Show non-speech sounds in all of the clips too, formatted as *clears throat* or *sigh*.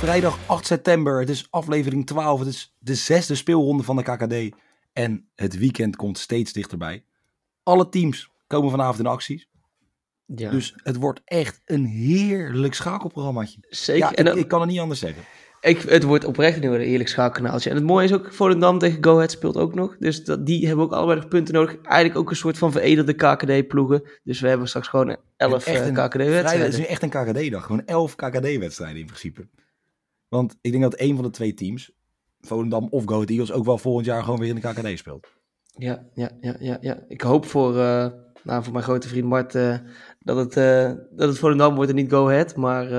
Vrijdag 8 september. Het is aflevering 12. Het is de zesde speelronde van de KKD. En het weekend komt steeds dichterbij. Alle teams komen vanavond in acties. Ja, Dus het wordt echt een heerlijk schakelprogrammaatje. zeker. Ja, en ik, dan- ik kan het niet anders zeggen. ik, het wordt oprecht nu een eerlijk schakelkanaaltje. En het mooie is ook, Volendam tegen Go Ahead speelt ook nog. Dus dat, die hebben ook allebei nog punten nodig. Eigenlijk ook een soort van veredelde KKD-ploegen. Dus we hebben straks gewoon 11 Echt eh, KKD-wedstrijden. is nu echt een KKD-dag. Gewoon 11 KKD-wedstrijden in principe. Want ik denk dat een van de twee teams, Volendam of Go Ahead Eagles, ook wel volgend jaar gewoon weer in de KKD speelt. Ja, ja, ja, ja, ja. Ik hoop voor, eh, nou, voor mijn grote vriend Mart eh, dat, het, eh dat het Volendam wordt en niet Go Ahead. Maar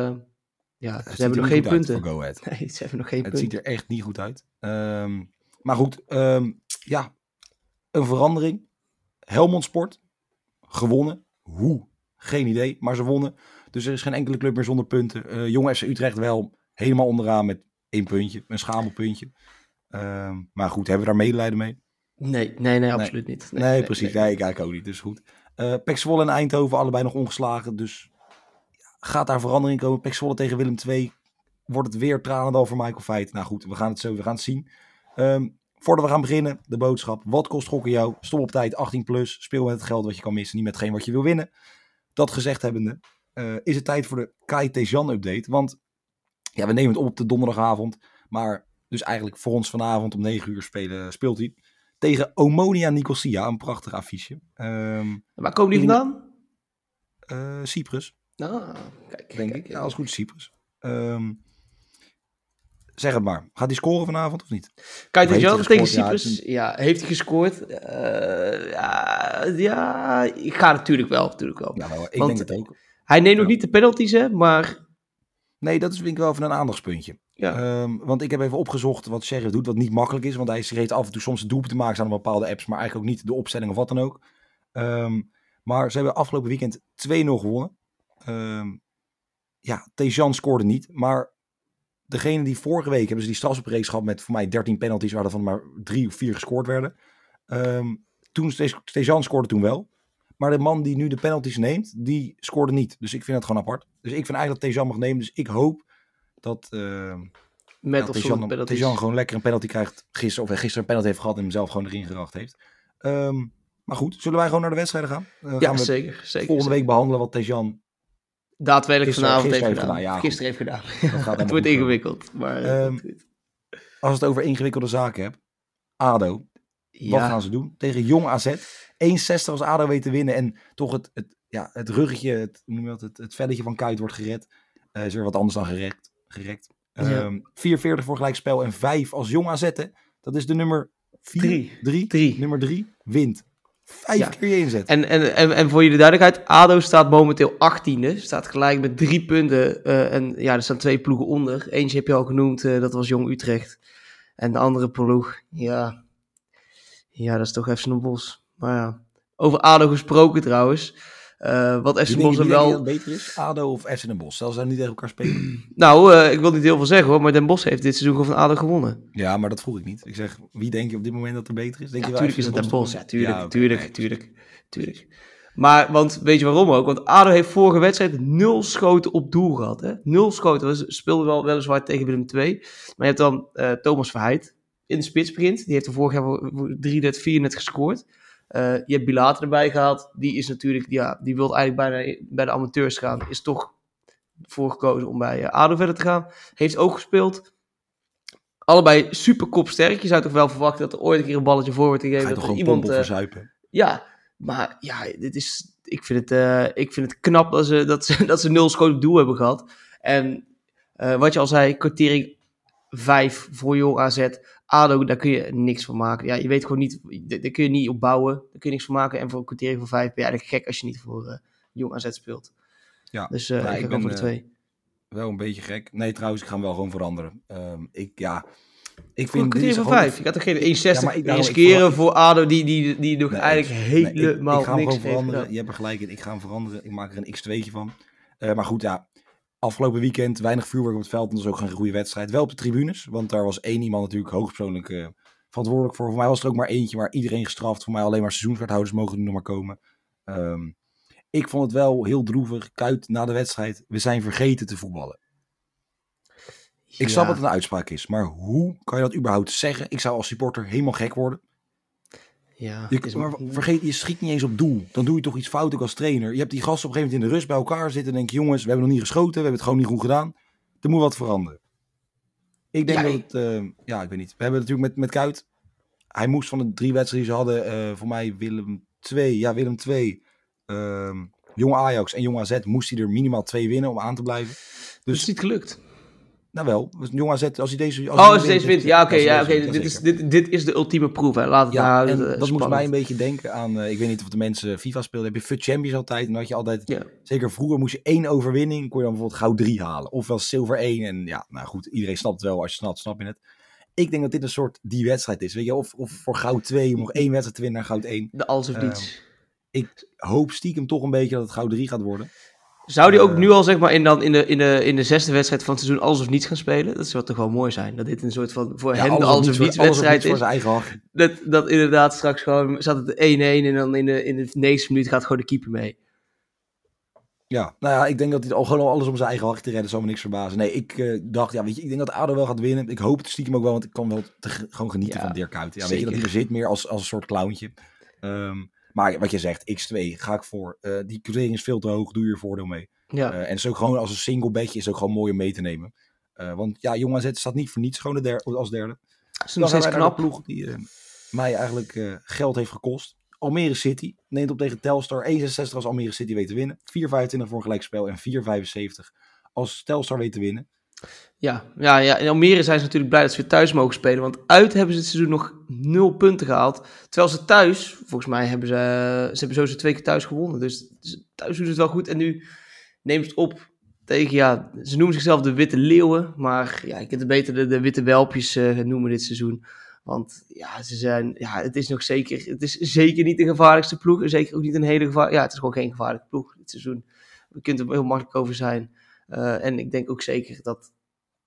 ja, Het ze hebben nog geen punten. voor Go Ahead. *laughs* Nee, ze hebben nog geen Het punten. ziet er echt niet goed uit. Ehm, maar goed, ehm, ja, een verandering. Helmond Sport, gewonnen. Hoe? Geen idee, maar ze wonnen. Dus er is geen enkele club meer zonder punten. Jong FC Utrecht wel helemaal onderaan met één puntje, een schamelpuntje. Ehm, maar goed, hebben we daar medelijden mee? Nee, nee, nee, absoluut niet. Nee, precies. Nee, ik eigenlijk ook niet. Dus goed. Pek Zwolle en Eindhoven allebei nog ongeslagen. Dus gaat daar verandering komen? Pek Zwolle tegen Willem II. Wordt het weer tranendal voor Michael Feit? Nou goed, we gaan het zo we gaan het zien. Ehm, voordat we gaan beginnen, de boodschap. Wat kost gokken jou? Stop op tijd, 18 plus. Speel met het geld wat je kan missen, niet met hetgeen wat je wil winnen. Dat gezegd hebbende, eh, is het tijd voor de Kai Tejan update. Want ja, we nemen het op de donderdagavond. Maar dus eigenlijk voor ons vanavond om 9 uur spelen, speelt hij tegen Omonia Nicosia. Een prachtig affiche. Ehm Waar komen die vandaan? eh, Cyprus, Ah, kijk. denk kijk, ik. Ja, als goed Cyprus. Ehm, zeg het maar. Gaat hij scoren vanavond of niet? Kijk, hij tegen gescoord? Cyprus. Ja, heeft hij gescoord? Eh, ja, ja, ik ga natuurlijk wel, natuurlijk wel. Ja, wel, ik Want- denk het ook. Hij neemt nog niet de penalties, hè, maar Nee, dat is vind ik wel even een aandachtspuntje. ja. Ehm, want ik heb even opgezocht wat Sheriff doet, wat niet makkelijk is. Want hij heeft af en toe soms een doelpunt te maken aan bepaalde apps, maar eigenlijk ook niet de opstelling of wat dan ook. Ehm, maar ze hebben afgelopen weekend 2-0 gewonnen. Ehm, ja, Tejan scoorde niet, maar degene die vorige week hebben ze die strafspreeks gehad met voor mij 13 penalties, waar er van maar drie of vier gescoord werden. Toen Tejan scoorde toen wel. Maar de man die nu de penalties neemt, die scoorde niet. Dus ik vind het gewoon apart. Dus ik vind eigenlijk dat Tejan mag nemen. Dus ik hoop dat ehm, met of Tejan, gewoon lekker een penalty krijgt gisteren. Of hij gisteren een penalty heeft gehad en hem zelf gewoon erin geracht heeft. Ehm, maar goed, zullen wij gewoon naar de wedstrijden gaan? Eh, ja, gaan we zeker, zeker. volgende zeker. week behandelen wat Tejan... Daadwerkelijk Gisteren- vanavond gisteren heeft gedaan. gedaan, ja, gisteren heeft gedaan. Dat gaat *laughs* het wordt goed ingewikkeld, maar... eh, Ehm, Als het over ingewikkelde zaken hebt. ADO, wat gaan ze doen? Tegen Jong AZ. 1,60 als ADO weet te winnen. En toch het, het, ja, het ruggetje, het, noem je dat, het, het velletje van Kuit wordt gered. Eh, is weer wat anders dan gerekt. gerekt. Ja. 4,40 voor gelijkspel en 5 als Jong. Hè. Dat is de nummer 4. Drie. 3. Drie. Nummer 3 wint. Vijf Ja. keer je inzet. En, en, en, en voor jullie duidelijkheid, ADO staat momenteel 18e. Staat gelijk met drie punten. eh, en ja, er staan twee ploegen onder. Eentje heb je al genoemd, eh, dat was Jong Utrecht. En de andere ploeg, ja, ja dat is toch FC Den Bosch. Maar ja, over ADO gesproken trouwens. Eh, wat FC je wel... beter is? ADO of FC Den Bosch? Zelfs zijn niet tegen elkaar spelen. *clears throat* Nou, eh, ik wil niet heel veel zeggen hoor, maar Den Bosch heeft dit seizoen gewoon van ADO gewonnen. ja, maar dat vroeg ik niet. Ik zeg, wie denk je op dit moment dat er beter is? Denk Ja, je wel tuurlijk is het Den Bosch. Ja, tuurlijk, Ja, tuurlijk, tuurlijk, tuurlijk. Maar, want weet je waarom ook? Want ADO heeft vorige wedstrijd nul schoten op doel gehad. Hè? Nul schoten. Ze speelden wel weliswaar tegen Willem II. Maar je hebt dan eh, Thomas Verheid in de spits begint. Die heeft er vorig jaar voor- voor 3 net, 4 net gescoord. Eh, je hebt Bilater erbij gehaald. Die is natuurlijk, ja, die wil eigenlijk bijna bij de amateurs gaan. Is toch voor gekozen om bij eh, ADO verder te gaan. Heeft ook gespeeld. Allebei super kopsterk. Je zou toch wel verwachten dat er ooit een keer een balletje voor wordt gegeven. Dat er iemand, verzuipen? ja, maar ja, dit is, ik, vind het, ik vind het knap dat ze, dat ze, *laughs* dat ze nul schoten op doel hebben gehad. En wat je al zei, kwartering vijf voor Jong AZ. ADO, daar kun je niks van maken. Ja, je weet gewoon niet, daar kun je niet op bouwen. Daar kun je niks van maken. En voor een kwartier van vijf ben je eigenlijk gek als je niet voor uh, Jong AZ speelt. Ja, Dus uh, ik ik ga ben, voor de eh, twee. Wel een beetje gek. Nee, trouwens, ik ga hem wel gewoon veranderen. Ehm, ik, ja, ik Voor vind kwartier van vijf. Je gaat toch geen 1,60 Ja, ik- ik riskeren voor ADO die, die, die nog Nee, eigenlijk Nee, ik- helemaal ik, ga hem niks gewoon veranderen. Je hebt er gelijk in. Ik ga hem veranderen. Ik maak er een x2'tje van. Maar goed, ja. Afgelopen weekend weinig vuurwerk op het veld. En dat was ook geen goede wedstrijd. Wel op de tribunes. Want daar was één iemand natuurlijk hoogpersoonlijk eh, verantwoordelijk voor. Voor mij was er ook maar eentje. Maar iedereen gestraft. Voor mij alleen maar seizoenswethouders mogen er nog maar komen. Ehm, ik vond het wel heel droevig. Kuit na de wedstrijd. We zijn vergeten te voetballen. Ik snap dat het een uitspraak is. Maar hoe kan je dat überhaupt zeggen? Ik zou als supporter helemaal gek worden. Ja, Je, het is- maar vergeet, je schiet niet eens op doel. Dan doe je toch iets fout ook als trainer. Je hebt die gasten op een gegeven moment in de rust bij elkaar zitten. En denk je, jongens, we hebben nog niet geschoten. We hebben het gewoon niet goed gedaan. Er moet wat veranderen. Ik denk Ja, dat het... eh, ja, ik weet niet. We hebben natuurlijk met, met Kuit... Hij moest van de drie wedstrijden die ze hadden... eh, voor mij Willem 2. Ja, Willem 2. ehm Jong Ajax en Jong AZ moest hij er minimaal twee winnen om aan te blijven. het Dus, is niet gelukt. Nou wel. Jong AZ, als hij deze... Oh, als hij deze wint. Ja, oké. als ja, oké. dit, is, dit, dit is de ultieme proef. Hè. Laat het Ja, nou, en eh, dat moest spannend. mij een beetje denken aan, eh, ik weet niet of de mensen FIFA speelden, heb je FUT Champions altijd. En dan had je altijd, zeker vroeger moest je één overwinning, kon je dan bijvoorbeeld goud 3 halen. Ofwel zilver 1 en ja, nou goed, iedereen snapt het wel. Als je snapt, snap je het. Ik denk dat dit een soort die wedstrijd is. Weet je, of, of voor goud 2 om nog één wedstrijd te winnen naar goud 1. De alles of Ehm, niets. Ik hoop stiekem toch een beetje dat het goud 3 gaat worden. Zou die ook eh, nu al zeg maar in, dan in, de, in, de, in de zesde wedstrijd van het seizoen alles of niets gaan spelen? Dat zou toch wel mooi zijn. Dat dit een soort van voor hen de alles of niets wedstrijd is. zijn eigen hak. Dat, dat inderdaad straks gewoon zat het 1-1 en dan in de, in de negende minuut gaat gewoon de keeper mee. Ja, nou ja, ik denk dat hij al gewoon alles om zijn eigen hak te redden, zou me niks verbazen. Nee, ik eh, dacht, ja, weet je, ik denk dat ADO wel gaat winnen. Ik hoop het stiekem ook wel, want ik kan wel te, gewoon genieten Ja, van Dirk Kuyt. Ja, weet je, dat hij zeker. er zit meer als, als een soort clowntje. Ehm, maar wat je zegt, X2, ga ik voor. Eh, die quotering is veel te hoog, doe je er voordeel mee. Ja, Eh, en het is ook gewoon als een single bedje, is ook gewoon mooi om mee te nemen. Eh, want ja, Jong AZ staat niet voor niets gewoon de als derde. dat is nog gaan steeds de knap. ploeg die mij eigenlijk geld heeft gekost. Almere City neemt op tegen Telstar 1,66 als Almere City weet te winnen. 4,25 voor een gelijkspel en 4,75 als Telstar weet te winnen. Ja, ja, ja, in Almere zijn ze natuurlijk blij dat ze weer thuis mogen spelen. Want uit hebben ze het seizoen nog nul punten gehaald. Terwijl ze thuis, volgens mij hebben ze, ze hebben sowieso twee keer thuis gewonnen. Dus thuis doen ze het wel goed. En nu neemt het op tegen, ja, ze noemen zichzelf de Witte Leeuwen. Maar ja, ik kan het beter de, Witte Welpjes eh, noemen dit seizoen. Want ja, ze zijn, ja, het is nog zeker, het is zeker niet de gevaarlijkste ploeg. Zeker ook niet een hele gevaar, ja, het is gewoon geen gevaarlijke ploeg dit seizoen. We kunnen er heel makkelijk over zijn. Eh, en ik denk ook zeker dat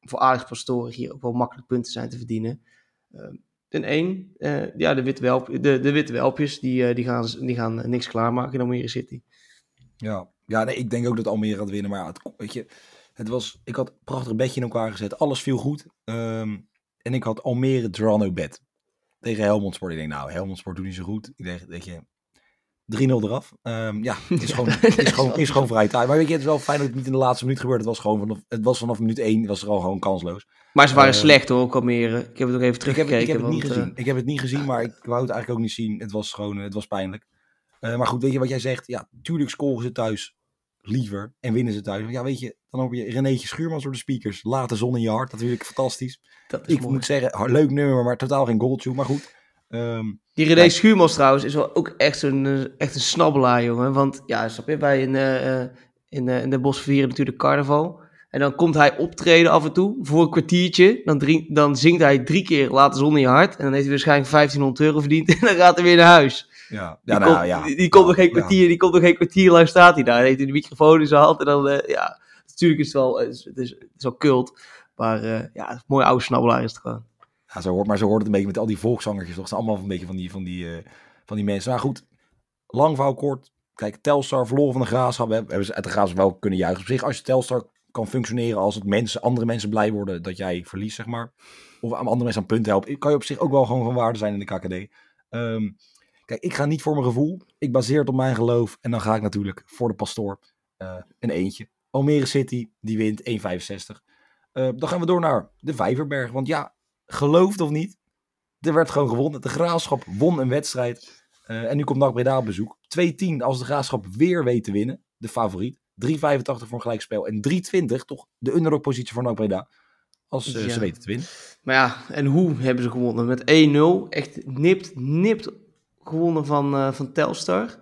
voor Ajax Pastoren hier ook wel makkelijk punten zijn te verdienen. Uh, ten één, eh, ja, de witte, welp, de, de witte welpjes, die, eh, die gaan, die gaan eh, niks klaarmaken in Almere City. Ja, ja nee, ik denk ook dat Almere gaat winnen. Maar het, weet je, het was, ik had een prachtig bedje in elkaar gezet. Alles viel goed. Ehm, en ik had Almere Drano bed. Tegen Helmond Sport. Ik denk, nou, Helmond Sport doet niet zo goed. Ik denk, weet je, 3-0 eraf. Ehm, ja, is gewoon, *laughs* is, gewoon, is gewoon vrij taai. Maar weet je, het is wel fijn dat het niet in de laatste minuut gebeurde. Het was gewoon vanaf, het was vanaf minuut 1 was er al gewoon kansloos. Maar ze waren Eh, slecht hoor, ook Almere. Ik heb het ook even Ik heb, teruggekeken. ik heb het niet gezien. Ik heb het niet gezien, maar ik wou het eigenlijk ook niet zien. Het was gewoon, het was pijnlijk. Eh, maar goed, weet je wat jij zegt? Ja, tuurlijk scoren ze thuis liever en winnen ze thuis. Ja, weet je, dan hoor je Renéetje Schuurmans door de speakers. Laat de zon in je hart. Dat vind ik fantastisch. dat is Ik mooi. moet zeggen, leuk nummer, maar totaal geen goaltune. Maar goed, ehm, Die René Kijk. Schuurmans trouwens is wel ook echt een, eh, echt een snabbelaar, jongen. Want ja, snap je, bij in, eh, in, eh, in de Bos vieren natuurlijk carnaval. En dan komt hij optreden af en toe voor een kwartiertje. Dan, drie, dan zingt hij drie keer Laat de zon in je hart. En dan heeft hij waarschijnlijk 1500 euro verdiend. *laughs* En dan gaat hij weer naar huis. ja, Die, ja, nou, komt, ja. die, die komt nog geen Ja. kwartier, die komt nog geen kwartier lang staat hij daar. Dan heeft hij de microfoon in zijn hand. En dan, ja, natuurlijk is het wel, het is, het is, het is wel kult. Maar eh, ja, een mooi oude snabbelaar is het gewoon. Ja, zo hoort, maar zo hoort het een beetje met al die volkszangertjes. toch? Zijn allemaal een beetje van die, van die, eh, van die mensen. Maar goed, lang kort. Kijk, Telstar verloren van de Graafschap. Hebben hebben ze uit de Graafschap wel kunnen juichen. Op zich, als je Telstar kan functioneren als het mensen, andere mensen blij worden dat jij verliest, zeg maar. Of aan andere mensen aan punten helpen. Kan je op zich ook wel gewoon van waarde zijn in de KKD. Ehm, kijk, ik ga niet voor mijn gevoel. Ik baseer het op mijn geloof. En dan ga ik natuurlijk voor de pastoor eh, een eentje. Almere City, die wint 1,65. Eh, dan gaan we door naar de Vijverberg. Want ja, gelooft of niet, er werd gewoon gewonnen. De Graafschap won een wedstrijd. Eh, en nu komt NAC Breda op bezoek. 2-10 als de Graafschap weer weet te winnen. De favoriet. 3,85 voor een gelijkspel. En 3,20 toch de underdog positie voor NAC Breda. als eh, Ja. ze weten te winnen. Maar ja, en hoe hebben ze gewonnen? Met 1-0. Echt nipt, nipt gewonnen van, eh, van Telstar.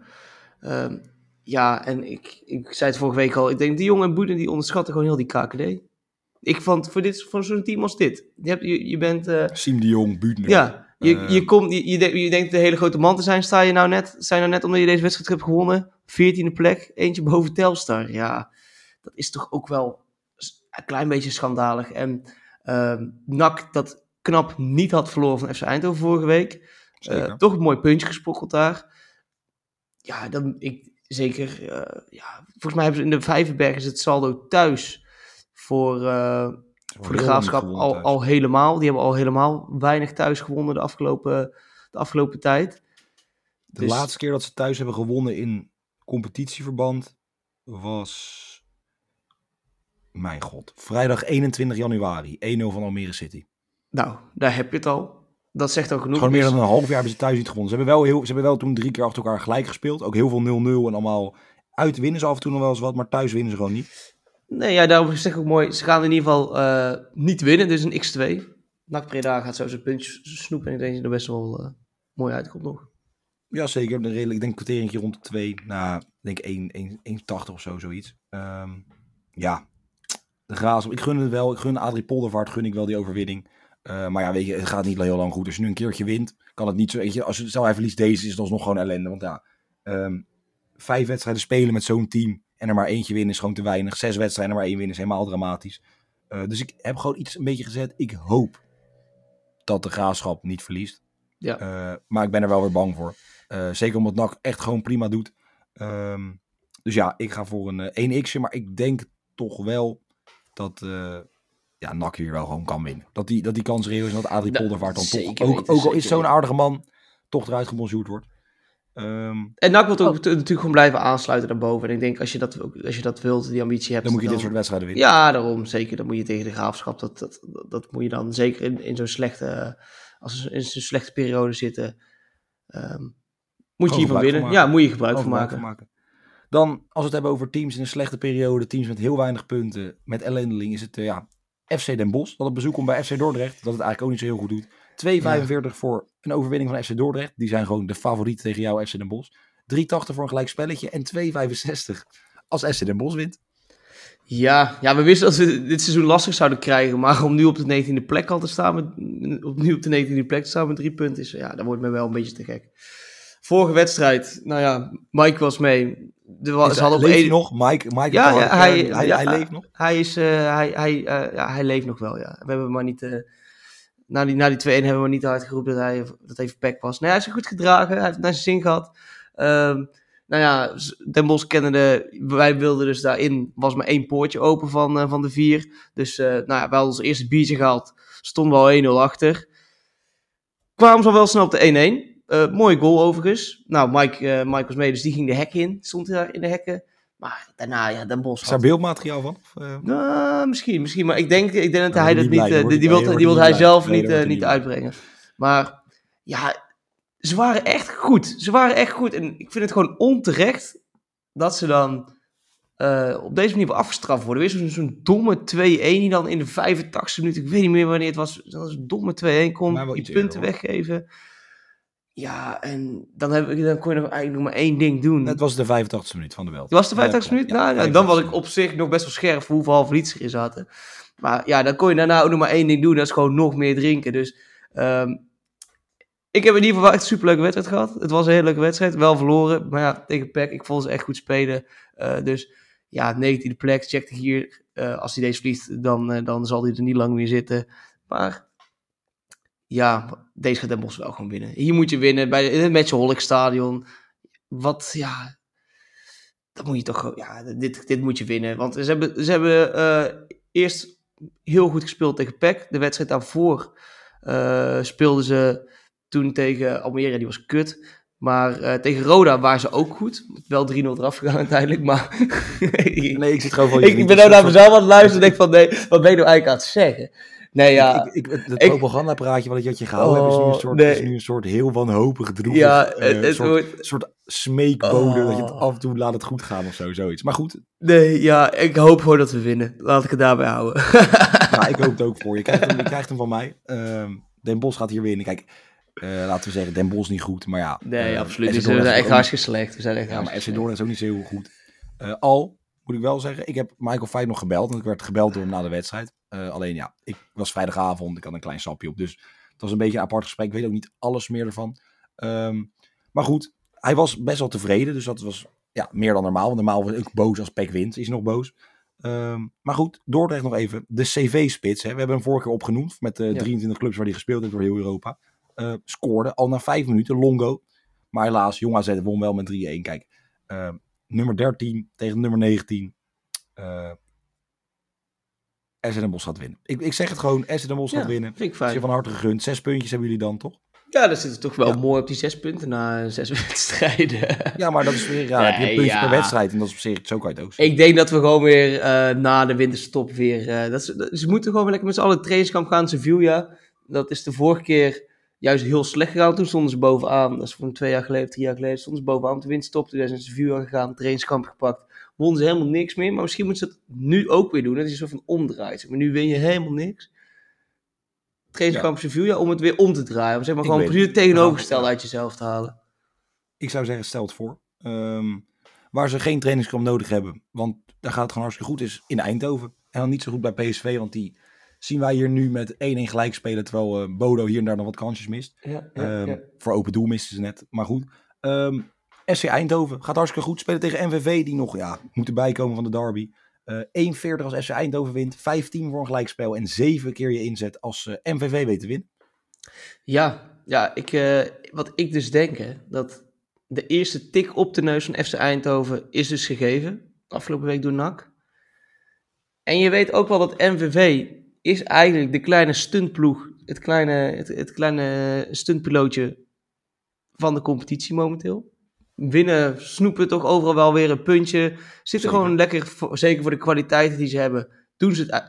Ehm, ja, en ik, ik zei het vorige week al. Ik denk, die jongen en Boeden die onderschatten gewoon heel die KKD. Ik vond voor, dit, voor zo'n team als dit. Je, hebt, je, je bent... eh, Siem de Jong, Buutner. ja, je, Eh. je, komt, je, je, denkt- je denkt de hele grote man te zijn. Sta je nou net, zijn nou net omdat je deze wedstrijd hebt gewonnen. 14e plek, eentje boven Telstar. Ja, dat is toch ook wel een klein beetje schandalig. En ehm NAC dat knap niet had verloren van FC Eindhoven vorige week. Eh, toch een mooi puntje gesprokkeld daar. Ja, dan, ik, zeker. ja, volgens mij hebben ze in de Vijverberg is het saldo thuis voor, eh, voor de graafschap al, al helemaal. Die hebben al helemaal weinig thuis gewonnen de afgelopen, de afgelopen tijd. De Dus- laatste keer dat ze thuis hebben gewonnen in competitieverband was... Mijn god. Vrijdag 21 januari. 1-0 van Almere City. Nou, daar heb je het al. Dat zegt al genoeg. Gewoon meer Dus- dan een half jaar hebben ze thuis niet gewonnen. Ze hebben wel, heel, ze hebben wel toen drie keer achter elkaar gelijk gespeeld. Ook heel veel 0-0 en allemaal... Uit winnen ze af en toe nog wel eens wat, maar thuis winnen ze gewoon niet. Nee, ja, daarom zeg ik ook mooi. Ze gaan in ieder geval eh, niet winnen, dus een x2. NAC Breda gaat zo zijn puntjes snoepen en ik denk dat er best wel eh, mooi uitkomt nog. Ja, zeker. Een redelijk, ik denk een rond de 2. Nou, ik denk 1, 1, 1,80 of zo, zoiets. Ehm, ja, de Graafschap. Ik gun het wel. Ik gun Adrie Poldervaart, gun ik wel die overwinning. Eh, maar ja, weet je, het gaat niet heel lang goed. Als je nu een keertje wint, kan het niet zo... Weet je, als je, stel hij verliest deze, is het alsnog gewoon ellende. Want ja, ehm, vijf wedstrijden spelen met zo'n team en er maar eentje winnen is gewoon te weinig. Zes wedstrijden en maar één winnen is helemaal dramatisch. Eh, dus ik heb gewoon iets een beetje gezet. Ik hoop dat de Graafschap niet verliest. Ja. Eh, maar ik ben er wel weer bang voor. Eh, zeker omdat NAC echt gewoon prima doet. Ehm, dus ja, ik ga voor een eh, 1x'je. Maar ik denk toch wel dat ja, NAC hier wel gewoon kan winnen. Dat die, dat die kans reëel is en dat Adrie Ja, Poldervaart dan toch, ook, ook al is zo'n aardige man, toch eruit gebonjourd wordt. Ehm, En NAC wil ook t- natuurlijk gewoon blijven aansluiten daarboven. En ik denk, als je dat, als je dat wilt, die ambitie hebt... dan moet je dit soort wedstrijden winnen. Ja, daarom. Zeker. Dan moet je tegen de graafschap. Dat, dat, dat, dat moet je dan zeker in, in zo'n slechte... Als ze in zo'n slechte periode zitten... ehm, moet je hiervan winnen. van Ja, moet je gebruik van maken. maken. Dan, als we het hebben over teams in een slechte periode, teams met heel weinig punten, met ellendeling, is het eh, ja, FC Den Bosch. Dat op bezoek komt bij FC Dordrecht, dat het eigenlijk ook niet zo heel goed doet. 2,45 voor een overwinning van FC Dordrecht. Die zijn gewoon de favoriet tegen jou, FC Den Bosch. 3,80 voor een gelijk spelletje en 2,65 als FC Den Bosch wint. Ja, ja, we wisten dat we dit seizoen lastig zouden krijgen. Maar om nu op de 19e plek al te staan, met, opnieuw op de 19e plek te staan met drie punten, is, ja, dat wordt me wel een beetje te gek. Vorige wedstrijd, nou ja, Mike was mee. Er was, ze hadden op leeft nog? Mike, Mike Ja, hij, hij, ja, hij leeft nog. Hij, is, eh, hij, hij, eh, ja, hij leeft nog wel, ja. We hebben maar niet... eh, na die, na die 2-1 hebben we niet hard dat hij, dat hij verpakt was. Nee, hij is goed gedragen. Hij heeft naar zijn zin gehad. Ehm, nou ja, Den Bosch kennende... Wij wilden dus daarin... was maar één poortje open van, eh, van de vier. Dus eh, nou ja, we hadden ons eerste biertje gehaald. Stonden we al 1-0 achter. Kwamen ze wel snel op de 1-1. Eh mooie goal overigens. Nou, Mike, Mike was mee, dus die ging de hek in. Stond daar in de hekken. Maar daarna, ja, Den Bosch Is daar had... beeldmateriaal van? Of, eh, Nou, misschien, misschien. Maar ik denk, ik denk dat hij dat niet... eh, die, wil, hij- die wil hij zelf niet, eh, niet uitbrengen. Maar ja, ze waren echt goed. Ze waren echt goed. En ik vind het gewoon onterecht dat ze dan eh, op deze manier afgestraft worden. Weer zo'n zo'n domme 2-1 die dan in de 85 minuut, ik weet niet meer wanneer het was, dat een domme 2-1 kon, Maar wel die punten hoor. weggeven. Ja, en dan, heb ik, dan kon je nog eigenlijk nog maar één ding doen. Het was de 85e minuut van de Belt. Het was de 85 Ja, minuten? ja, nou, ja, dan was 85e ik op zich nog best wel scherp voor hoeveel halve liters erin zaten. Maar ja, dan kon je daarna ook nog maar één ding doen. Dat is gewoon nog meer drinken. Dus ehm, ik heb in ieder geval echt een superleuke wedstrijd gehad. Het was een hele leuke wedstrijd. Wel verloren. Maar ja, tegen PEC. Ik vond ze echt goed spelen. Eh, dus ja, 19e plek. Check hier. Eh, als hij deze verliest, dan, eh, dan zal hij er niet lang meer zitten. Maar ja, deze gaat Den Bosch wel gewoon winnen. Hier moet je winnen. Bij in het Matchaholic Stadion. Wat, ja... Dat moet je toch gewoon... Ja, dit, dit moet je winnen. Want ze hebben, ze hebben eh, eerst heel goed gespeeld tegen PEC. De wedstrijd daarvoor eh, speelden ze toen tegen Almere. Die was kut. Maar eh, tegen Roda waren ze ook goed. Wel 3-0 eraf gegaan *laughs* uiteindelijk. Maar *laughs* Nee, ik zit gewoon voor je ik, ik ben nou naar mezelf aan het luisteren en denk van nee, wat ben je nou eigenlijk aan het zeggen? Nee, ja. Ik, ik, het het Ik- propagandapraatje wat je had je gehouden hebt, is nu een Oh, soort, nee. is nu een soort heel wanhopig droevig. Ja, het, het soort, wordt... soort smeekbode dat je het Oh. af en toe laat het goed gaan of zo, zoiets. Maar goed, Nee, ja, ik hoop gewoon dat we winnen. Laat ik het daarbij houden. *laughs* nou, ik hoop het ook voor je. Krijgt hem, je krijgt hem van mij. Ehm Den Bos gaat hier winnen. Kijk, eh, laten we zeggen, Den Bos niet goed, maar ja. Nee, eh, absoluut. Niet. We zijn echt hartstikke slecht. We zijn echt Ja, maar FC Dordrecht is ook niet zo heel goed. Al, moet ik wel zeggen, ik heb Michael Feit nog gebeld. Want ik werd gebeld door hem na de wedstrijd. Eh, alleen ja, ik was vrijdagavond, ik had een klein sapje op. Dus het was een beetje een apart gesprek. Ik weet ook niet alles meer ervan. Ehm, maar goed, hij was best wel tevreden. Dus dat was ja, meer dan normaal. Want normaal was ik boos als Peck wint. Is nog boos. Ehm, maar goed, Dordrecht nog even. De CV-spits. We hebben hem vorige keer opgenoemd. Met de Ja. 23 clubs waar hij gespeeld heeft door heel Europa. Eh, scoorde al na vijf minuten. Longo. Maar helaas, Jong AZ won wel met 3-1. Kijk, ehm, nummer 13 tegen nummer 19. SN Den Bosch gaat winnen. Ik, ik zeg het gewoon, SN Den Bosch Ja, gaat winnen. Vind ik Is je fijn. van harte gegund. Zes puntjes hebben jullie dan, toch? Ja, zitten we toch wel Ja. mooi op die zes punten na zes *laughs* wedstrijden. Ja, maar dat is weer, ja, heb je een Nee, puntje ja. per wedstrijd. En dat is op zich, zo kan je het ook zien. Ik denk dat we gewoon weer eh, na de winterstop weer... eh, dat ze, dat- ze moeten gewoon weer lekker met z'n allen trainingskamp gaan. Sevilla, dat is de vorige keer juist heel slecht gegaan. Toen stonden ze bovenaan. Dat is van twee jaar geleden, drie jaar geleden. Stonden ze bovenaan op de winterstop. Toen zijn ze Sevilla gegaan, trainingskamp gepakt. Wonnen ze helemaal niks meer. Maar misschien moeten ze dat nu ook weer doen. Dat is een soort van omdraait. Maar nu win je helemaal niks. Trainingskamp Sevilla om het weer om te draaien. Om zeg maar Ik gewoon precies het. tegenovergestelde Ja. uit jezelf te halen. Ik zou zeggen, stel het voor. Ehm, waar ze geen trainingskamp nodig hebben. Want daar gaat het gewoon hartstikke goed. Is in Eindhoven. En dan niet zo goed bij PSV. Want die zien wij hier nu met 1-1 gelijk spelen. Terwijl eh, Bodo hier en daar nog wat kansjes mist. Ja, Ehm, Voor open doel misten ze net. Maar goed. Ehm SC Eindhoven gaat hartstikke goed. Spelen tegen MVV. Die nog ja, moeten bijkomen van de derby. Eh 1,40 als SC Eindhoven wint. 15 voor een gelijkspel. En 7 keer je inzet als eh, MVV weet te winnen. Ja, ja ik, eh, wat ik dus denk, hè, dat de eerste tik op de neus van FC Eindhoven is dus gegeven. Afgelopen week door NAC. En je weet ook wel dat MVV is eigenlijk de kleine stuntploeg. Het kleine, het, het kleine stuntpilootje van de competitie momenteel. Winnen, snoepen toch overal wel weer een puntje. Zitten gewoon lekker, voor- zeker voor de kwaliteiten die ze hebben, doen ze het,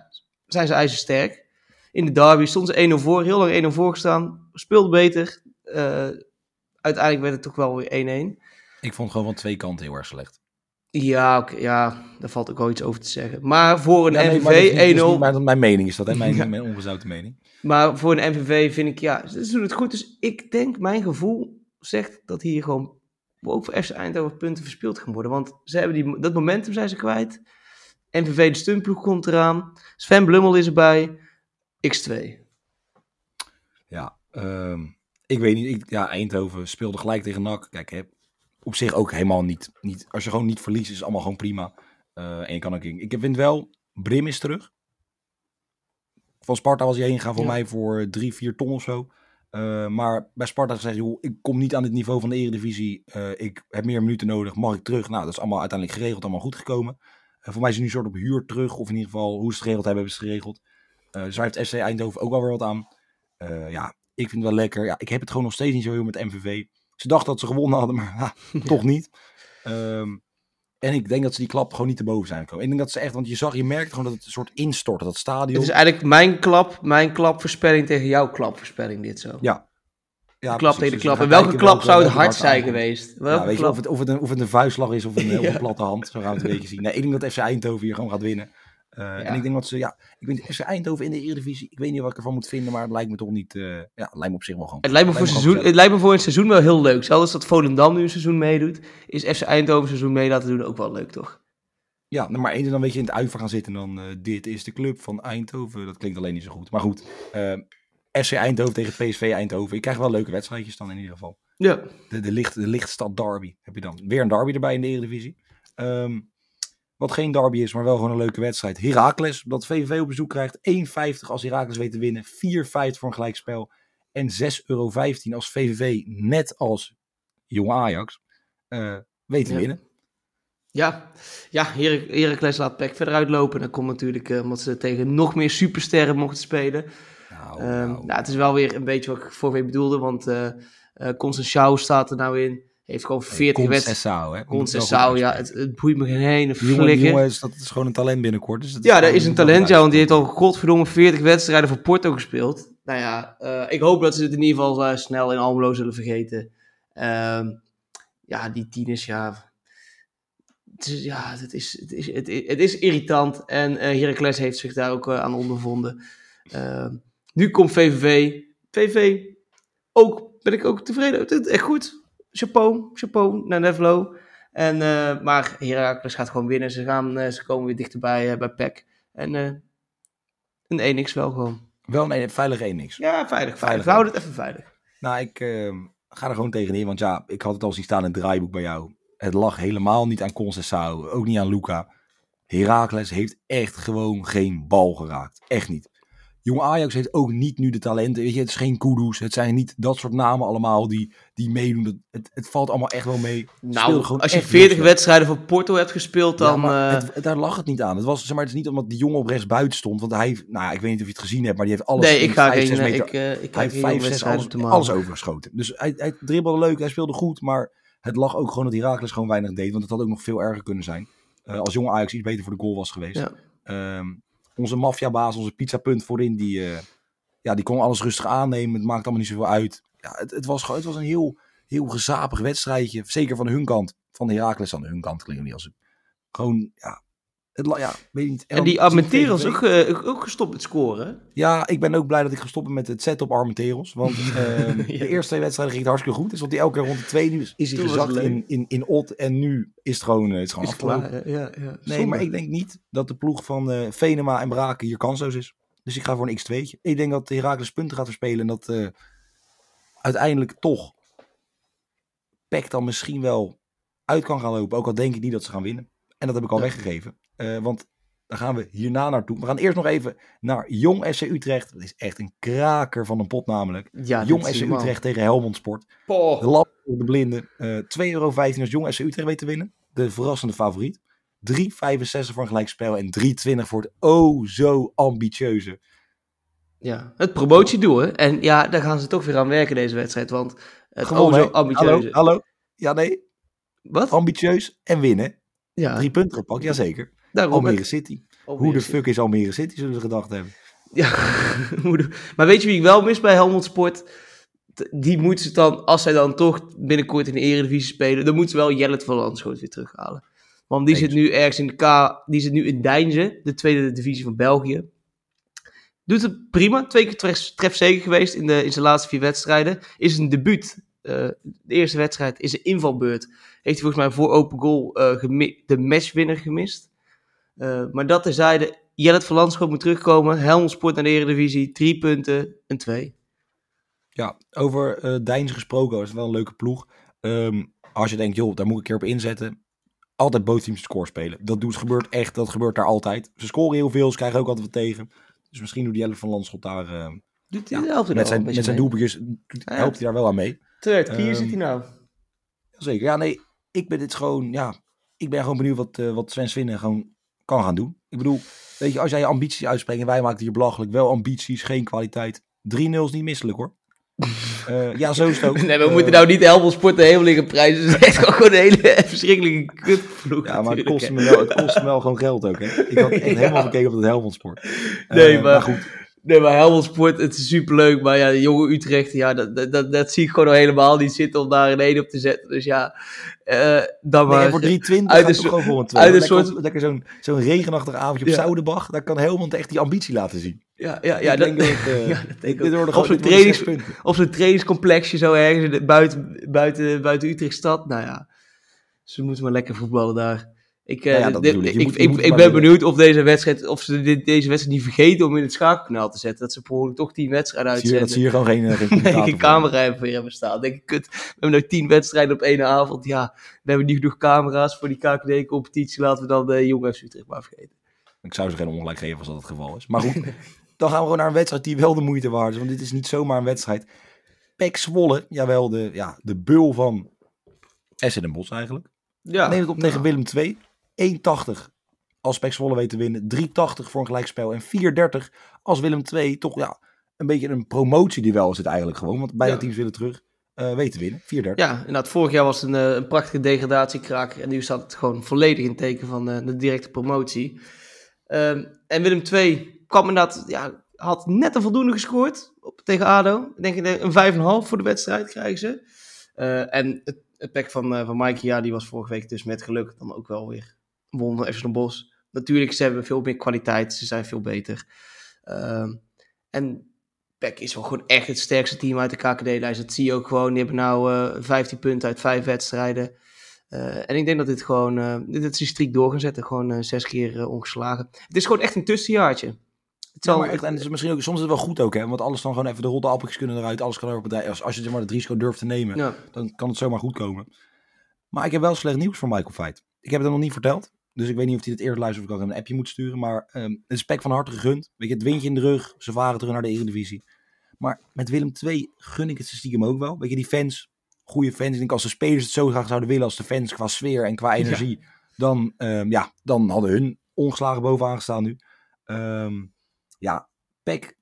zijn ze ijzersterk. In de derby stonden ze 1-0 voor, heel lang 1-0 voor gestaan. Speelde beter. Eh, uiteindelijk werd het toch wel weer 1-1. Ik vond gewoon van twee kanten heel erg slecht. Ja, ja, daar valt ook wel iets over te zeggen. Maar voor een Ja, nee, MVV maar dat is niet- dat is 1-0. niet mijn, mijn mening is dat, hè? Mijn, Ja. *laughs* mijn ongezouten mening. Maar voor een MVV vind ik, ja, ze doen het goed. Dus ik denk, mijn gevoel zegt dat hier gewoon ook voor FC Eindhoven punten verspeeld gaan worden. Want ze hebben die, dat momentum zijn ze kwijt. MVV de stuntploeg komt eraan. Sven Blummel is erbij. X2. Ja, ehm, ik weet niet. Ik, ja, Eindhoven speelde gelijk tegen NAC. Kijk, hè, op zich ook helemaal niet, niet. Als je gewoon niet verliest, is het allemaal gewoon prima. Eh, en je kan ook in. Ik vind wel, Brim is terug. Van Sparta was hij heen gegaan voor Ja. mij voor drie, vier ton of zo. Eh, maar bij Sparta gezegd, joh, ik kom niet aan het niveau van de Eredivisie. Eh, ik heb meer minuten nodig. Mag ik terug? Nou, dat is allemaal uiteindelijk geregeld, allemaal goed gekomen. Eh, voor mij is hij nu een soort op huur terug. Of in ieder geval, hoe ze het geregeld hebben, hebben ze het geregeld. Dus daar heeft SC Eindhoven ook wel weer wat aan. Ja, ik vind het wel lekker. Ja, ik heb het gewoon nog steeds niet zo heel met MVV. Ze dachten dat ze gewonnen hadden, maar ha, *laughs* toch niet. Ehm, en ik denk dat ze die klap gewoon niet te boven zijn gekomen. Ik denk dat ze echt, want je zag, je merkt gewoon dat het een soort instort, dat stadion. Het is eigenlijk mijn klap, mijn klapvoorspelling tegen jouw klapvoorspelling dit zo. Ja, ja, klap tegen de Dus klap. En welke klap zou het hard zijn aankomt. geweest? Ja, Welke weet je, klap? of, het, of, het een, of het een vuistslag is of een, of een platte hand. Zo gaan we het een beetje zien. Nee, ik denk dat FC Eindhoven hier gewoon gaat winnen. Eh, En ik denk dat ze, ja, ik weet niet, FC Eindhoven in de Eredivisie, ik weet niet wat ik ervan moet vinden, maar het lijkt me toch niet, eh, ja, het lijkt me op zich wel gewoon. Het lijkt, me voor seizoen, het lijkt me voor een seizoen wel heel leuk. Zelfs dat Volendam nu een seizoen meedoet, is FC Eindhoven een seizoen mee laten doen ook wel leuk, toch? Ja, nou, maar één dan weet je in het uitver gaan zitten en dan eh, dit is de club van Eindhoven. Dat klinkt alleen niet zo goed. Maar goed, FC Eindhoven tegen PSV Eindhoven. Je krijgt wel leuke wedstrijdjes dan in ieder geval. Ja. De, de, licht, de lichtstad derby heb je dan. Weer een derby erbij in de Eredivisie. Ehm, wat geen derby is, maar wel gewoon een leuke wedstrijd. Heracles, dat VVV op bezoek krijgt. 1,50 als Heracles weet te winnen. 4,50 voor een gelijkspel. En 6,15 euro als VVV, net als Jong Ajax, eh weet te Ja. winnen. Ja, ja Her Heracles laat Peck verder uitlopen. Dan komt natuurlijk eh, omdat ze tegen nog meer supersterren mochten spelen. Nou, Ehm, nou. nou, het is wel weer een beetje wat ik vorige week bedoelde, want Constant Schouw staat er nou in. Heeft gewoon 40 wedstrijden. Concessao, ja, het, het boeit me geen ene die flikker. jongen is, dat is gewoon een talent binnenkort. Dus dat Ja, gewoon- is een talent, ja, want die heeft al godverdomme 40 wedstrijden voor Porto gespeeld. Nou ja, eh, ik hoop dat ze het in ieder geval eh, snel in Almelo zullen vergeten. Ehm, ja, die tieners, ja... Het is, ja, het is, het, is, het, is, het is irritant en eh Heracles heeft zich daar ook aan ondervonden. Ehm, nu komt VVV. VVV, ook, ben ik ook tevreden. Het is echt goed. Chapeau, chapeau naar Nevelo. En, eh, maar Heracles gaat gewoon winnen. Ze, gaan, eh, ze komen weer dichterbij eh, bij PEC. En een 1x wel gewoon. Wel een veilige 1 niks. Ja, veilig, veilig. Veilig, We houden het even veilig. Nou, ik eh, ga er gewoon tegenin. Want ja, ik had het al zien staan in het draaiboek bij jou. Het lag helemaal niet aan Concessao. Ook niet aan Luca. Heracles heeft echt gewoon geen bal geraakt. Echt niet. Jong Ajax heeft ook niet nu de talenten. Weet je, het is geen Kudus. Het zijn niet dat soort namen allemaal die, die meedoen. Het, het, valt allemaal echt wel mee. Nou, als je echt 40 heel slecht. wedstrijden voor Porto hebt gespeeld, dan... eh, het- daar lag het niet aan. Het, was, zeg maar, het is niet omdat die jongen op rechts buiten stond. Want hij, nou ik weet niet of je het gezien hebt, maar die heeft alles. nee, ik ga vijf, geen... eh, meter- ik, ik hij ga heeft geen vijf, zes, wedstrijden alles, op de alles overgeschoten. Dus hij, hij dribbelde leuk, hij speelde goed, maar het lag ook gewoon dat Herakles gewoon weinig deed. Want het had ook nog veel erger kunnen zijn. Als jonge Ajax iets beter voor de goal was geweest. Ja. Ehm, onze maffiabaas, onze pizzapunt voorin, die, eh, ja, die kon alles rustig aannemen. Het maakt allemaal niet zoveel uit. Ja, het, het, was, het was een heel, heel gezapig wedstrijdje. Zeker van hun kant. Van Herakles aan hun kant klinkt niet als het. Gewoon, ja. Het, la- ja, weet ik niet. En die Armenteros ook, eh, ook- ook gestopt met scoren. Ja, ik ben ook blij dat ik gestopt ben met het zetten op Armenteros. Want *laughs* ehm, Ja. de eerste twee wedstrijden ging het hartstikke goed. Dus wat hij elke keer rond de twee nu is, is hij gezakt in, in, in Ot. En nu is het gewoon, eh, het is gewoon Is klaar, ja, ja. Nee, maar ik denk niet dat de ploeg van eh, Venema en Braken hier kansloos is. Dus ik ga voor een x2'tje. Ik denk dat Herakles punten gaat verspelen. En dat uiteindelijk toch PEC dan misschien wel uit kan gaan lopen. Ook al denk ik niet dat ze gaan winnen. En dat heb ik al Ja. weggegeven. Eh, want daar gaan we hierna naartoe. We gaan eerst nog even naar Jong FC Utrecht. Dat is echt een kraker van een pot namelijk. Ja, Jong normaal. Utrecht tegen Helmond Sport. Poh. De lap voor de blinden. Eh 2,15 euro als Jong FC Utrecht weet te winnen. De verrassende favoriet. 3,65 voor een gelijkspel en 3,20 voor het oh zo ambitieuze. Ja, het promotiedoel, hè. En ja, daar gaan ze toch weer aan werken deze wedstrijd, want het Gewoon, oh zo ambitieuze. Hallo, hallo. Ja, nee. Wat? Ambitieus en winnen. Ja, Drie punten gepakt, jazeker. Daarom. Almere City. Almere Hoe de City. fuck is Almere City, zullen ze gedacht hebben. Ja, *laughs* maar weet je wie ik wel mis bij Helmond Sport? Die moeten ze dan, als zij dan toch binnenkort in de Eredivisie spelen, dan moeten ze wel Jellet van Landschoot weer terughalen. Want die Eens. zit nu ergens in de K, die zit nu in Deinze, de tweede divisie van België. Doet het prima, twee keer tref, trefzeker geweest in, de, in zijn laatste vier wedstrijden. Is een debuut. Eh, de eerste wedstrijd is een invalbeurt. Heeft hij volgens mij voor open goal eh, de matchwinner gemist. Eh, maar dat terzijde, Jellet van Landschoot moet terugkomen. Helmond Sport naar de Eredivisie, drie punten, een twee. Ja, over eh Deins gesproken, dat is wel een leuke ploeg. Ehm, als je denkt, joh, daar moet ik een keer op inzetten. Altijd bootteams score spelen. Dat doet, gebeurt echt, dat gebeurt daar altijd. Ze scoren heel veel, ze krijgen ook altijd wat tegen. Dus misschien doet Jelle van Landschot daar eh, Doet hij met zijn, met zijn doelpuntjes, Ja. helpt hij daar wel aan mee. Terecht, hier Ehm, zit hij nou. Zeker. Ja, nee, ik ben dit gewoon, ja, ik ben gewoon benieuwd wat, eh, wat Sven Swinnen gewoon kan gaan doen. Ik bedoel, weet je, als jij je ambities uitspreekt en wij maken hier belachelijk, wel ambities, geen kwaliteit. 3-0 is niet misselijk hoor. *laughs* Eh, ja, zo is het ook. Nee, we Eh, moeten nou niet Helmond Sport de hemel liggen prijzen. Het is gewoon een hele *laughs* verschrikkelijke kutvloek. Ja, maar het kost, me wel, het kost me wel gewoon geld ook, hè. Ik had echt *laughs* helemaal Ja. gekeken op het Helmond Sport. Nee, Eh, maar- goed. Nee, maar Helmond Sport, het is superleuk. Maar ja, de jonge Utrecht, ja, dat, dat, dat, zie ik gewoon al helemaal niet zitten om daar een 1 op te zetten. Dus ja, eh dan Nee, maar... voor *laughs* 320 uit een gewoon voor een 2. uit een lekker, soort- lekker zo'n zo'n regenachtig avondje op. Zoudenbach. Daar kan Helmond echt die ambitie laten zien. ja, ja, ja, ik dat, denk dat, *laughs* eh, ja, dat denk ik dit Op zo'n trainings, zo'n trainingscomplexje zo ergens buiten, buiten, buiten Utrechtstad. Nou ja, ze moeten maar lekker voetballen daar. Ik, eh, Nou ja, dat dit- bedoel ik. Ik, moet- ik, moet ik maar ben benieuwd of deze wedstrijd, of ze dit, deze wedstrijd niet vergeten om in het schakelkanaal te zetten. Dat ze per toch tien wedstrijden je, dat zie je gewoon geen, eh, geen *laughs* Nee, geen camera hebben voor hebben staan. Denk ik, kut, we hebben nog tien wedstrijden op één avond. Ja, we hebben niet genoeg camera's voor die KKD-competitie. Laten we dan de jonge FC Utrecht maar vergeten. Ik zou ze geen ongelijk geven als dat het geval is. Maar goed, *laughs* dan gaan we gewoon naar een wedstrijd die wel de moeite waard is. Want dit is niet zomaar een wedstrijd. Pek Zwolle, jawel, de, ja, de bul van Essen Den Bosch eigenlijk. Ja, Neemt het op tegen Willem II. 1,80 als Pek Zwolle weet te winnen. 3,80 voor een gelijkspel. En 4,30 als Willem II toch ja, een beetje een promotieduel is het eigenlijk gewoon. Want beide Ja. teams willen terug. eh weten winnen. 4-30. Ja, inderdaad. Vorig jaar was het een, eh, een prachtige degradatiekraak. En nu staat het gewoon volledig in teken van eh, de directe promotie. Ehm, en Willem II kwam inderdaad, ja, had net een voldoende gescoord op, tegen ADO. Ik denk een 5,5 voor de wedstrijd krijgen ze. En het, het pack van, van Mikey, ja, die was vorige week dus met geluk dan ook wel weer won van Bosch. Natuurlijk, ze hebben veel meer kwaliteit. Ze zijn veel beter. Ehm, en PEC is wel gewoon echt het sterkste team uit de KKD-lijst. Dat zie je ook gewoon. Die hebben nou eh 15 punten uit vijf wedstrijden. Eh, en ik denk dat dit gewoon, eh dit is die streak door gaan zetten. Gewoon zes keer ongeslagen. Het is gewoon echt een tussenjaartje. Het zal echt, en het is misschien ook, soms is het wel goed ook, hè? Want alles dan gewoon even de rotte appeltjes kunnen eruit. Alles kan er op het Als, als je maar het risico durft te nemen, ja. dan kan het zomaar goed komen. Maar ik heb wel slecht nieuws voor Michael Veit. Ik heb het hem nog niet verteld. Dus ik weet niet of hij het eerder luistert of ik ook een appje moet sturen. Maar ehm het is van harte gegund. Weet je, het windje in de rug. Ze varen terug naar de Eredivisie. Maar met Willem II gun ik het ze stiekem ook wel. Weet je, die fans, goede fans. Ik denk als de spelers het zo graag zouden willen als de fans qua sfeer en qua energie. Dan, ehm, ja, dan hadden hun ongeslagen bovenaan gestaan nu. Ehm, ja, Pek.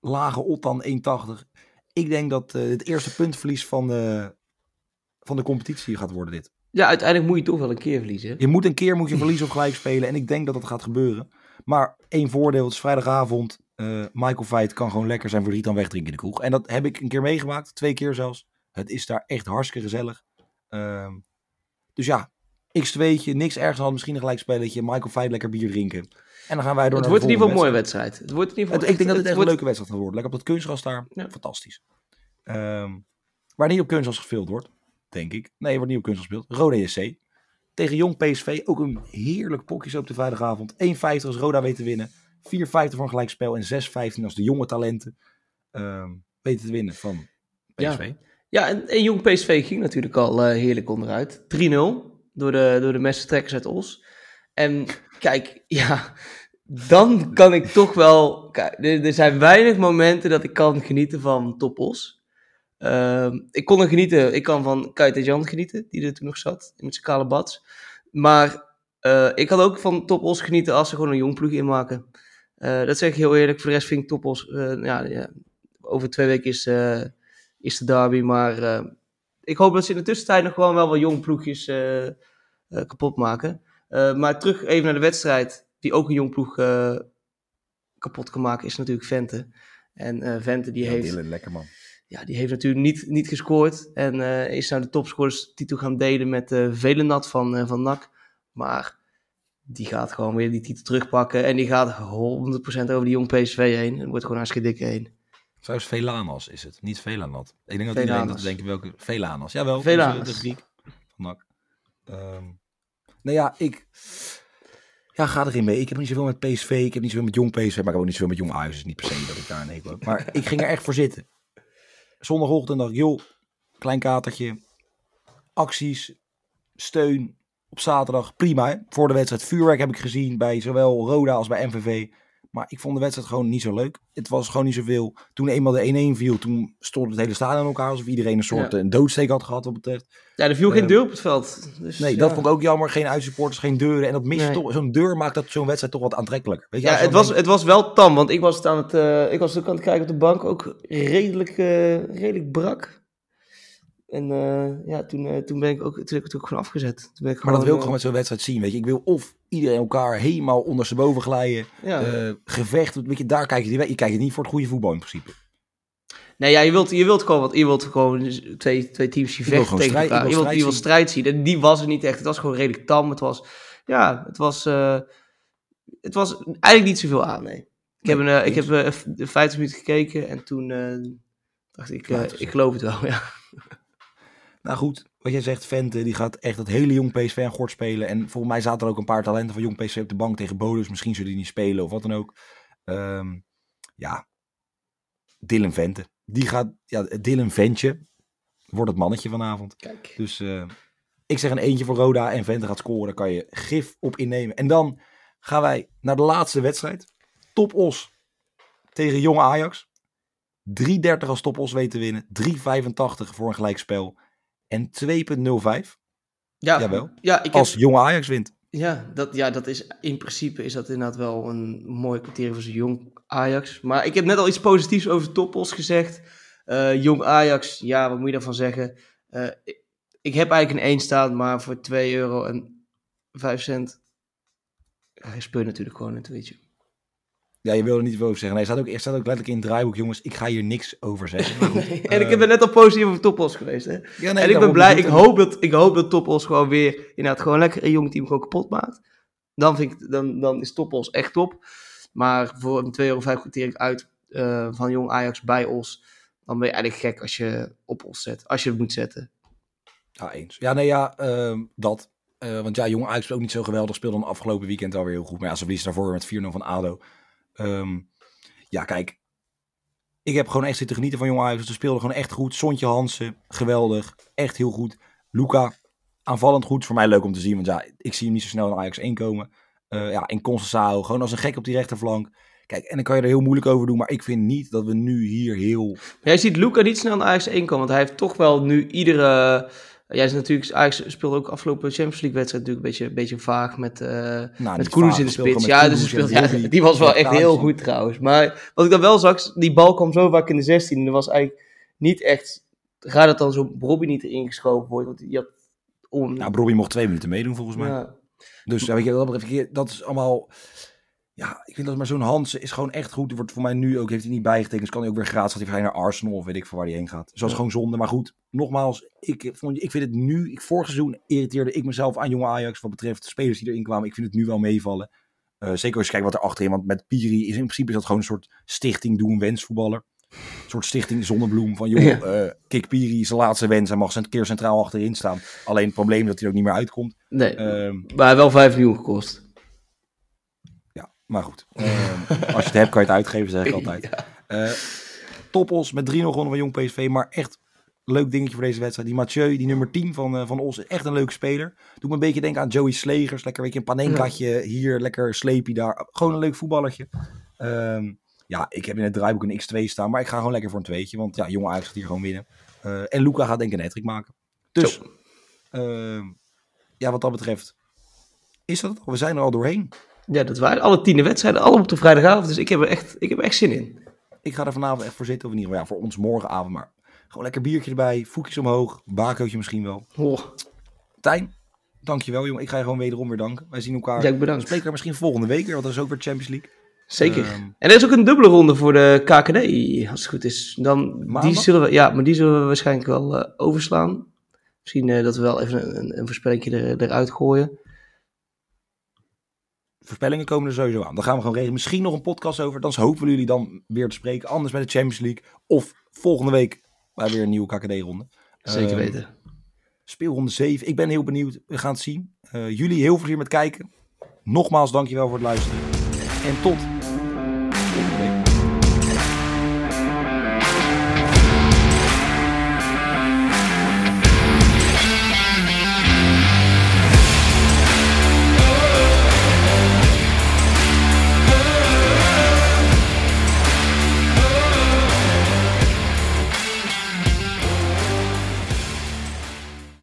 Lage Ottan 1,80. Ik denk dat eh, het eerste puntverlies van de, van de competitie gaat worden dit. ja, uiteindelijk moet je toch wel een keer verliezen. Je moet een keer moet je verliezen of gelijk spelen. En ik denk dat dat gaat gebeuren. Maar één voordeel, het is vrijdagavond. Eh, Michael Veit kan gewoon lekker zijn verdriet dan wegdrinken in de kroeg. En dat heb ik een keer meegemaakt. Twee keer zelfs. Het is daar echt hartstikke gezellig. Ehm, dus ja, x2'tje, niks ergens dan. Misschien een gelijkspelletje. Michael Veit lekker bier drinken. En dan gaan wij door Het naar wordt in de ieder geval een mooie wedstrijd. Het wordt in ieder het, geval ik denk dat het echt een leuke wedstrijd gaat worden. Lekker op dat kunstgras daar. Ja. Fantastisch. Ehm, waar niet op kunstgras gespeeld wordt, denk ik. Nee, wordt niet op kunstgras gespeeld. Rode SC. Tegen Jong PSV. Ook een heerlijk pokje zo op de vrijdagavond. 1,50 als Roda weet te winnen. 4,50 voor een gelijkspel. En 6,15 als de jonge talenten ehm, weten te winnen van PSV. Ja, en, en Jong PSV ging natuurlijk al eh, heerlijk onderuit. 3-0 door de, door de messentrekkers uit Os. En kijk, *laughs* ja, dan kan ik toch wel... Kijk, er, er zijn weinig momenten dat ik kan genieten van Top Os. Ehm, ik kon er genieten, ik kan van Kite Jan genieten, die er toen nog zat, met zijn kale bats. Maar eh, ik kan ook van Top Os genieten als ze gewoon een jong ploeg inmaken. Eh, dat zeg ik heel eerlijk. Voor de rest vind ik Top Os, eh, ja, ja, over twee weken is, is de derby. Maar ik hoop dat ze in de tussentijd nog gewoon wel wat jong ploegjes kapot maken. Maar terug even naar de wedstrijd. Die ook een jong ploeg kapot kan maken, is natuurlijk Vente. En Vente die Ja, heeft Dylan, lekker man. Ja, die heeft natuurlijk niet, niet gescoord. En eh, is nou de topscorers-titel gaan delen met uh, Velenat van, eh, van NAC. Maar die gaat gewoon weer die titel terugpakken. En die gaat 100% over die jong PSV heen. En wordt gewoon hartstikke dik heen. Trouwens, Velanas is het. Niet Velanat. Ik denk dat iedereen Velanas. dat denkt welke... Velanas. Jawel. Velanas. De Griek van NAC. Ehm, nou ja, ik... Ja, ga erin mee. Ik heb niet zoveel met PSV. Ik heb niet zoveel met jong PSV. Maar ik heb ook niet zoveel met jong Ajax. Dus niet per se dat ik daar een hekel heb. Maar ik ging er echt voor zitten. Zondagochtend dacht ik, joh, klein katertje. Acties, steun op zaterdag. Prima. Voor de wedstrijd vuurwerk heb ik gezien bij zowel Roda als bij MVV. Maar ik vond de wedstrijd gewoon niet zo leuk. Het was gewoon niet zoveel. Toen eenmaal de 1-1 viel, toen stond het hele stadion aan elkaar. Alsof iedereen een soort Ja. een doodsteek had gehad wat betreft. Ja, er viel geen Eh, deur op het veld. Dus, Nee, ja. dat vond ik ook jammer. Geen uitsupporters, geen deuren. En dat mist Nee. toch. Zo'n deur maakt dat zo'n wedstrijd toch wat aantrekkelijker. Weet je, Ja, het was, het was wel tam, want ik was, het aan het, eh, ik was ook aan het kijken op de bank, ook redelijk, eh, redelijk brak. En eh, ja, toen, eh, toen ben ik ook, toen heb ik het ook gewoon afgezet. Toen ben ik Maar dat wil ik eh, gewoon met zo'n wedstrijd zien. Weet je, ik wil of iedereen elkaar helemaal ondersteboven glijden. ja. eh, gevecht. Weet je, daar kijk je, je kijkt het niet voor het goede voetbal in principe. Nee, ja, je wilt, je wilt gewoon, wat, je wilt gewoon twee, twee teams die vechten tegen strijd- elkaar. Je wilt, je wilt strijd zien. En die was er niet echt. Het was gewoon redelijk tam. Het was, ja, het was, eh, het was eigenlijk niet zoveel aan, nee. Ik heb, een, eh, ik heb eh, v- de 50 minuten gekeken en toen eh, dacht ik, eh, ik geloof het wel, *laughs* ja. Nou goed, wat jij zegt, Vente, die gaat echt het hele jong PSV aan gort spelen. En volgens mij zaten er ook een paar talenten van jong PSV op de bank tegen Bodus. Misschien zullen die niet spelen of wat dan ook. Ehm, ja, Dylan Vente. Die gaat, ja, Dylan Ventje wordt het mannetje vanavond. Kijk. Dus eh, ik zeg een eentje voor Roda en Vente gaat scoren. Daar kan je gif op innemen. En dan gaan wij naar de laatste wedstrijd. Top Os tegen Jong Ajax. 3,30 als Top Os weet te winnen. 3,85 voor een gelijkspel. En 2,05 Ja, Jawel. Ja, ik heb, als Jong Ajax wint. ja, dat, ja, dat is in principe is dat inderdaad wel een mooi criterium voor zo'n jong Ajax. Maar ik heb net al iets positiefs over Toppos gezegd. Eh, Jong Ajax, ja, wat moet je daarvan zeggen? Eh, ik, ik heb eigenlijk een 1 staan, maar voor 2 euro en 5 cent. Je speelt natuurlijk gewoon een tweetje. Ja, je wilde niet veel over zeggen. Nee, er staat ook, er staat ook letterlijk in het draaiboek, jongens. Ik ga hier niks over zeggen. *laughs* En ik eh, ben net al positief over Topos geweest. Hè? ja, nee, en ik ben blij, niet. ik hoop, dat, ik hoop dat Topos gewoon weer inderdaad gewoon lekker een jong team gewoon kapot maakt. Dan, vind ik, dan, dan is Topos echt top. Maar voor een 2,5 euro kwartier uit eh, van jong Ajax bij Os, dan ben je eigenlijk gek als je op Os zet. Als je het moet zetten. Ja, eens. Ja, nee, ja, ehm, dat. Eh, want ja, jongen Ajax ook niet zo geweldig. Speelde dan afgelopen weekend alweer heel goed. Maar ja, ze verliezen daarvoor met 4-0 van ADO. Ehm, ja, kijk. Ik heb gewoon echt zitten genieten van Jong Ajax. Ze speelden gewoon echt goed. Sontje Hansen, geweldig. Echt heel goed. Luca, aanvallend goed. Voor mij leuk om te zien. Want ja, ik zie hem niet zo snel in Ajax 1 komen. Eh ja, en Conceição, gewoon als een gek op die rechterflank. Kijk, en dan kan je er heel moeilijk over doen. Maar ik vind niet dat we nu hier heel... Jij ziet Luca niet snel naar Ajax 1 komen, want hij heeft toch wel nu iedere... Jij is natuurlijk, Ajax speelde ook afgelopen Champions League wedstrijd natuurlijk een beetje, een beetje vaag met, eh Nou, met in de spits. Ja, dus speelt, en ja, die was wel echt heel goed trouwens. Maar wat ik dan wel zag, die bal kwam zo vaak in de 16 en er was eigenlijk niet echt... Gaat het dan zo Robbie niet erin geschoven wordt? Want die had... On... Nou, Bobby mocht twee minuten meedoen volgens mij. ja. Dus ja, weet je, dat, dat is allemaal... Ja, ik vind dat maar zo'n Hansen is gewoon echt goed. Die wordt voor mij nu ook, heeft hij niet bijgetekend. Dus kan hij ook weer gratis, gaat hij waarschijnlijk naar Arsenal of weet ik veel waar hij heen gaat. Dus dat is gewoon zonde. Maar goed, nogmaals, ik, vond, ik vind het nu... Ik, vorig seizoen irriteerde ik mezelf aan jonge Ajax wat betreft de spelers die erin kwamen. Ik vind het nu wel meevallen. Eh, zeker als je kijkt wat er achterin, want met Piri is in principe is dat gewoon een soort stichting doe een wens voetballer. Een soort stichting zonnebloem van joh, Ja. Kik Piri is zijn laatste wens. Hij mag een keer centraal achterin staan. Alleen het probleem is dat hij er ook niet meer uitkomt. Nee, Ehm, maar wel 5 miljoen gekost. Ja, maar goed. Ehm, als je het hebt, kan je het uitgeven, zeg ik altijd. Eh Toppos met 3-0 gewonnen van Jong PSV. Maar echt leuk dingetje voor deze wedstrijd. Die Mathieu, die nummer 10 van, eh, van Os, is echt een leuke speler. Doet me een beetje denken aan Joey Slegers. Lekker een beetje een panenkaatje hier, lekker sleepie daar. Gewoon een leuk voetballertje. Ehm, ja, ik heb in het draaiboek een X2 staan. Maar ik ga gewoon lekker voor een tweetje. Want ja, Jong Ajax gaat hier gewoon winnen. Eh, en Luca gaat denk ik een hat maken. Dus, ehm, ja, wat dat betreft... Is dat het? We zijn er al doorheen. Ja, dat waren alle tiende wedstrijden, allemaal op de vrijdagavond. Dus ik heb er echt, ik heb er echt zin in. Ik ga er vanavond echt voor zitten. Of in ieder geval ja, voor ons morgenavond. Maar gewoon lekker biertje erbij. Voetjes omhoog. Bakootje misschien wel. Oh, Tijn, dankjewel jongen. Ik ga je gewoon wederom weer danken. Wij zien elkaar. ja, We bedankt. spreken elkaar misschien volgende week weer. Want dat is ook weer Champions League. Zeker. Ehm, En er is ook een dubbele ronde voor de KKD, als het goed is. Dan, die zullen we, ja, maar die zullen we waarschijnlijk wel eh, overslaan. Misschien eh, dat we wel even een, een, een er, eruit gooien. Voorspellingen komen er sowieso aan. Dan gaan we gewoon regelen. Misschien nog een podcast over. Dan hopen we jullie dan weer te spreken. Anders bij de Champions League. Of volgende week bij weer een nieuwe KKD-ronde. Zeker Ehm, weten. Speelronde 7. Ik ben heel benieuwd. We gaan het zien. Eh, jullie heel veel plezier met kijken. Nogmaals dankjewel voor het luisteren. En tot